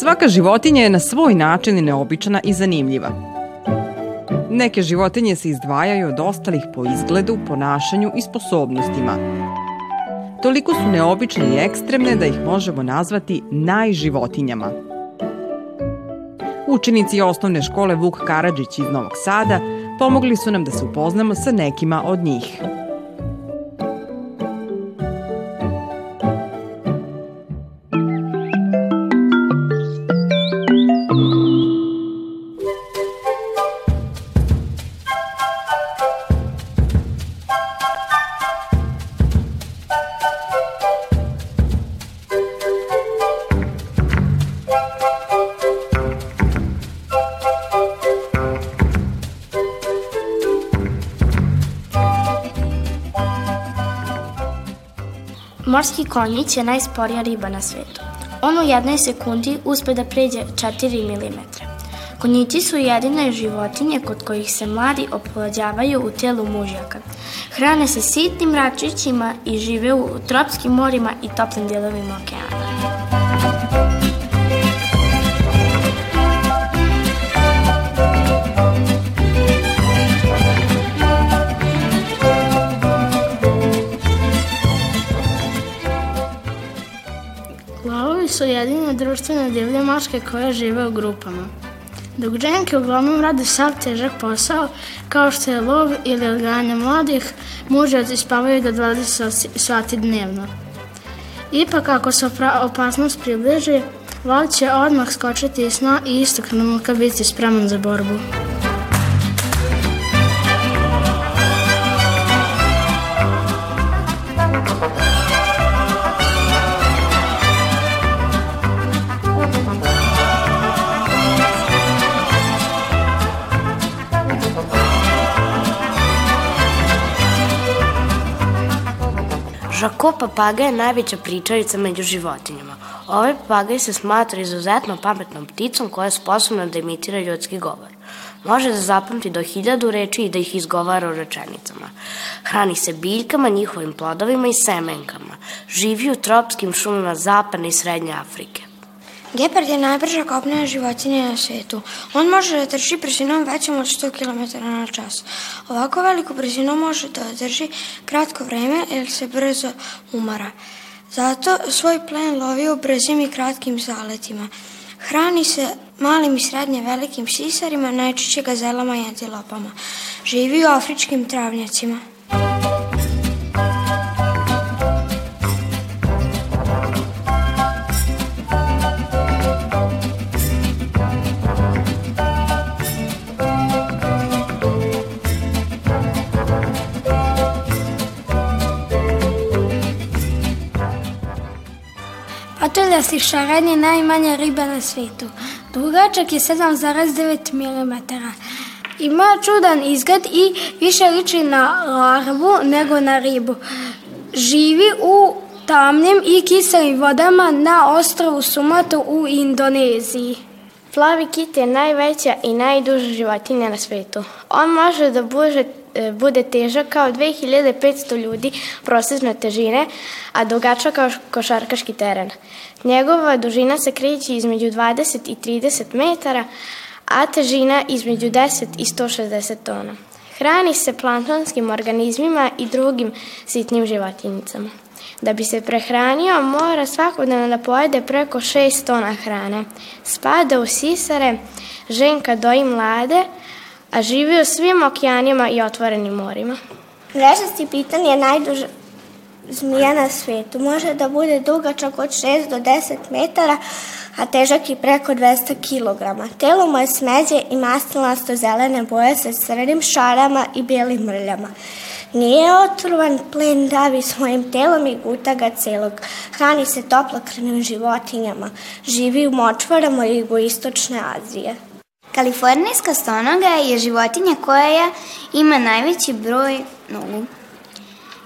Svaka životinja je na svoj način neobična i zanimljiva. Neke životinje se izdvajaju od ostalih po izgledu, ponašanju i sposobnostima. Toliko su neobične i ekstremne da ih možemo nazvati najživotinjama. Učenici osnovne škole Vuk Karadžić iz Novog Sada pomogli su nam da se upoznamo sa nekima od njih. Morski konjić je najsporija riba na svetu. On u jednoj sekundi uspe da pređe 4 mm. Konjići su jedine životinje kod kojih se mladi oplođavaju u telu mužjaka. Hrane se sitnim račićima i žive u tropskim morima i toplim dijelovima okeana. Su jedine društvene divlje mačke koje žive u grupama. Dok dženke uglavnom rade sav težak posao, kao što je lov ili odgajanje mladih, mužaci spavaju do 20 sati dnevno. Ipak, ako se opasnost približi, val će odmah skočiti iz sna i istog trenutka biti spreman za borbu. Papaga je najveća pričarica među životinjama. Ovaj papagaj se smatra izuzetno pametnom pticom koja je sposobna da imitira ljudski govor. Može da zapamti do hiljadu reči i da ih izgovara u rečenicama. Hrani se biljkama, njihovim plodovima i semenkama. Živi u tropskim šumama zapadne i srednje Afrike. Gepard je najbrža kopnena životinja na svetu. On može da trči brzinom većom od 100 km na čas. Ovako veliku brzinu može da drži kratko vreme jer se brzo umara. Zato svoj plen lovi u brzim i kratkim zaletima. Hrani se malim i srednje velikim sisarima, najčešće gazelama i antilopama. Živi u afričkim travnjacima. Patuljasti šaran je najmanja riba na svijetu. Dugačak je 7,9 mm. Ima čudan izgled i više liči na larvu nego na ribu. Živi u tamnim i kiselim vodama na ostrovu Sumatra u Indoneziji. Plavi kit je najveća i najduža životinja na svetu. On može da bude, bude težak kao 2500 ljudi prosječne težine, a dugačak kao košarkaški teren. Njegova dužina se kreće između 20 i 30 metara, a težina između 10 i 160 tona. Hrani se planktonskim organizmima i drugim sitnim životinjicama. Da bi se prehranio, mora svakodnevno da pojede preko 6 tona hrane. Spada u sisare, ženka doji mlade, a živi u svim okeanima i otvorenim morima. Mrežasti pitan je najduža zmija na svetu. Može da bude dugačak od 6 do 10 metara, a težak i preko 200 kg. Telo mu je smeđe i masnilasto zelene boje sa crnim šarama i bijelim mrljama. Nije otrovan, plen davi svojim telom i guta ga celog. Hrani se toplokrvnim životinjama. Živi u močvarama jugoistočne Azije. Kalifornijska stonoga je životinja koja ima najveći broj nogu.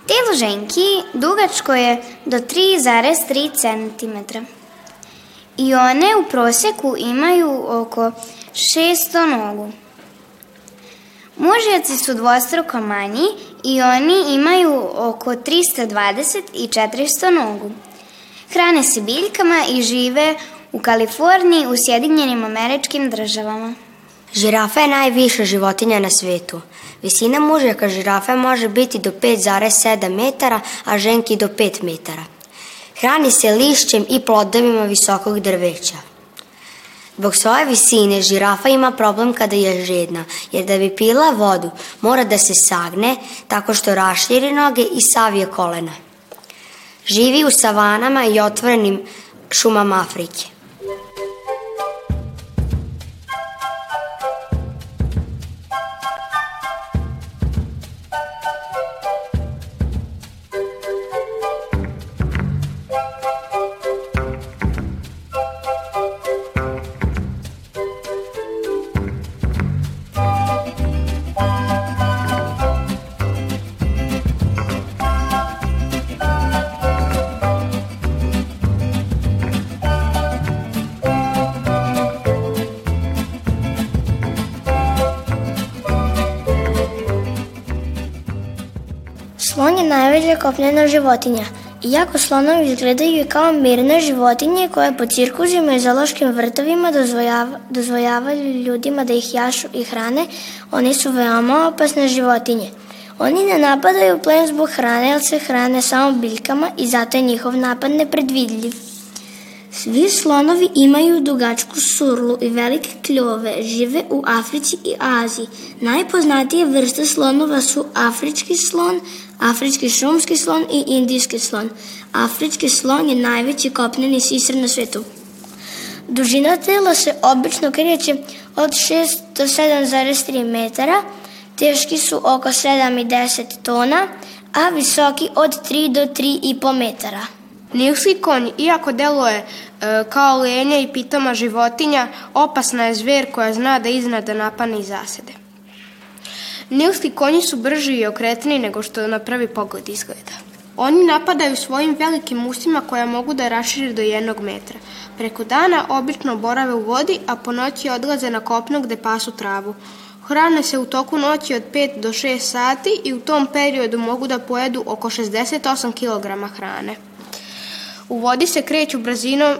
Telo ženki dugačko je do 3,3 cm. I one u proseku imaju oko 600 nogu. Mužjaci su dvostruko manji i oni imaju oko 320 i 400 nogu. Hrane se biljkama i žive u Kaliforniji u Sjedinjenim američkim državama. Žirafa je najviša životinja na svetu. Visina mužjaka žirafe može biti do 5,7 metara, a ženki do 5 metara. Hrani se lišćem i plodovima visokog drveća. Zbog svoje visine žirafa ima problem kada je žedna, jer da bi pila vodu mora da se sagne tako što raširi noge i savije kolena. Živi u savanama i otvorenim šumama Afrike. Je najveća kopnena životinja. Iako slonovi izgledaju kao mirne životinje koje po cirkusima i zološkim vrtovima dozvojava, dozvojavaju ljudima da ih jašu i hrane, oni su veoma opasne životinje. Oni ne napadaju plen zbog hrane, jer se hrane samo biljkama i zato je njihov napad nepredvidljiv. Svi slonovi imaju dugačku surlu i velike kljove, žive u Africi i Aziji. Najpoznatije vrste slonova su afrički slon, afrički šumski slon i indijski slon. Afrički slon je najveći kopneni sisar na svetu. Dužina tela se obično kreće od 6 do 7,3 metara, teški su oko 7 i 10 tona, a visoki od 3 do 3,5 metara. Nilski konj, iako deluje e, kao lenja i pitoma životinja, opasna je zver koja zna da iznada napane i zasede. Nilski konji su brži i okretniji nego što na prvi pogled izgleda. Oni napadaju svojim velikim usima koja mogu da rašire do jednog metra. Preko dana obično borave u vodi, a po noći odlaze na kopno gde pasu travu. Hrane se u toku noći od 5 do 6 sati i u tom periodu mogu da pojedu oko 68 kg hrane. U vodi se kreću brzinom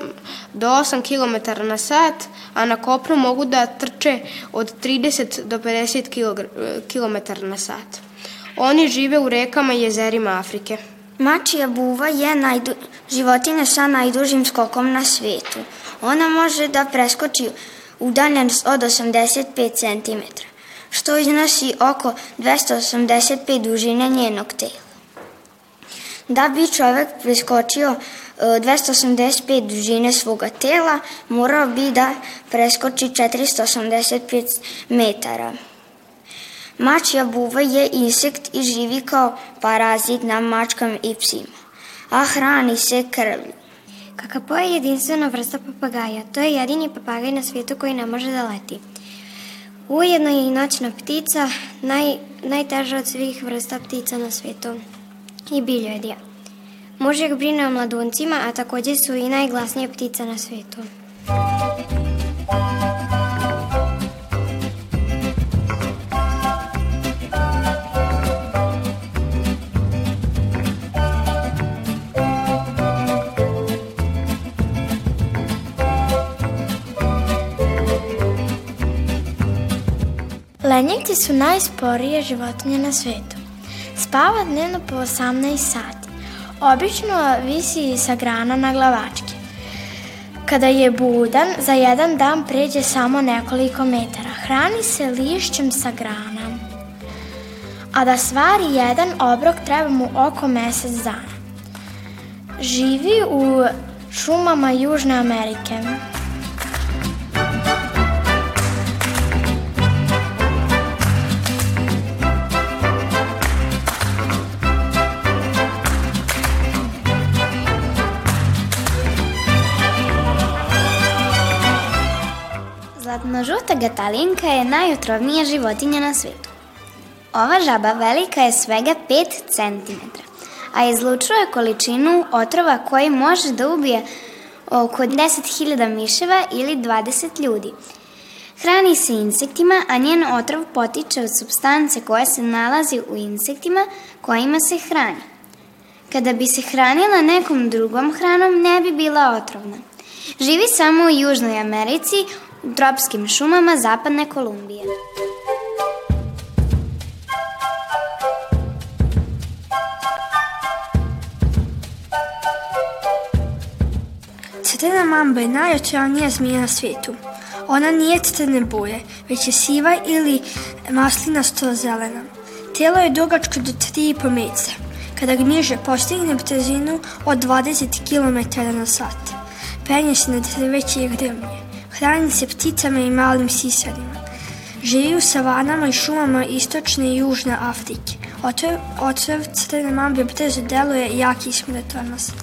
do 8 km na sat, a na kopnu mogu da trče od 30 do 50 km na sat. Oni žive u rekama i jezerima Afrike. Mačija buva je najdu, životinja sa najdužim skokom na svetu. Ona može da preskoči udaljenost od 85 cm, što iznosi oko 285 dužine njenog tela. Da bi čovek preskočio 285 dužine svoga tela, morao bi da preskoči 485 metara. Mačja buva je insekt i živi kao parazit na mačkama i psima, a hrani se krvlju. Kakapo je jedinstvena vrsta papagaja. To je jedini papagaj na svijetu koji ne može da leti. Ujedno je i noćna ptica, naj, najteža od svih vrsta ptica na svijetu i biljojedija. Mužjak brine o mladuncima, a takođe su i najglasnije ptice na svetu. Lenjevci su najsporije životinje na svetu. Spava dnevno po 18 sati. Obično visi sa grana na glavačke. Kada je budan, za jedan dan pređe samo nekoliko metara. Hrani se lišćem sa grana. A da stvari jedan obrok treba mu oko mesec dana. Živi u šumama Južne Amerike. Zlatno-žuta gatalinka je najotrovnija životinja na svetu. Ova žaba velika je svega 5 cm, a izlučuje količinu otrova koji može da ubije oko 10.000 miševa ili 20 ljudi. Hrani se insektima, a njen otrov potiče od substance koja se nalazi u insektima kojima se hrani. Kada bi se hranila nekom drugom hranom, ne bi bila otrovna. Živi samo u Južnoj Americi, tropskim šumama zapadne Kolumbije. Crna mamba je najotravnija zmija na svijetu. Ona nije crne boje, već je siva ili maslinasto zelena. Telo je dugačko do 3,5 metra. Kada gniže postigne brzinu od 20 km na sat. Penje se na drveće i grmlje. Hrani se pticama i malim sisarima. Živi u savanama i šumama istočne i južne Afrike. Otrov, otrov crne mambe brzo deluje i jaki smrtonosno.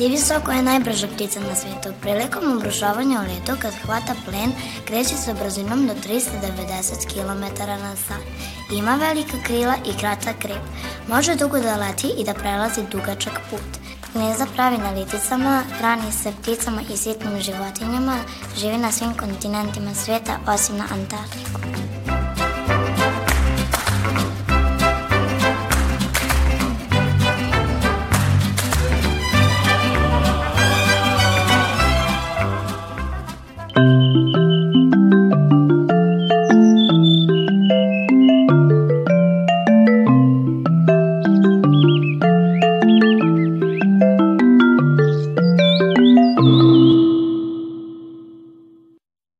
Zivisoko je najbrža ptica na svijetu. Prilikom obrušavanja u letu, kad hvata plen, kreće se brzinom do 390 km na sat. Ima velika krila i kratak krep. Može dugo da leti i da prelazi dugačak put. Gnezda pravi na liticama, hrani se pticama i sitnim životinjama, živi na svim kontinentima svijeta osim na Antarktiku.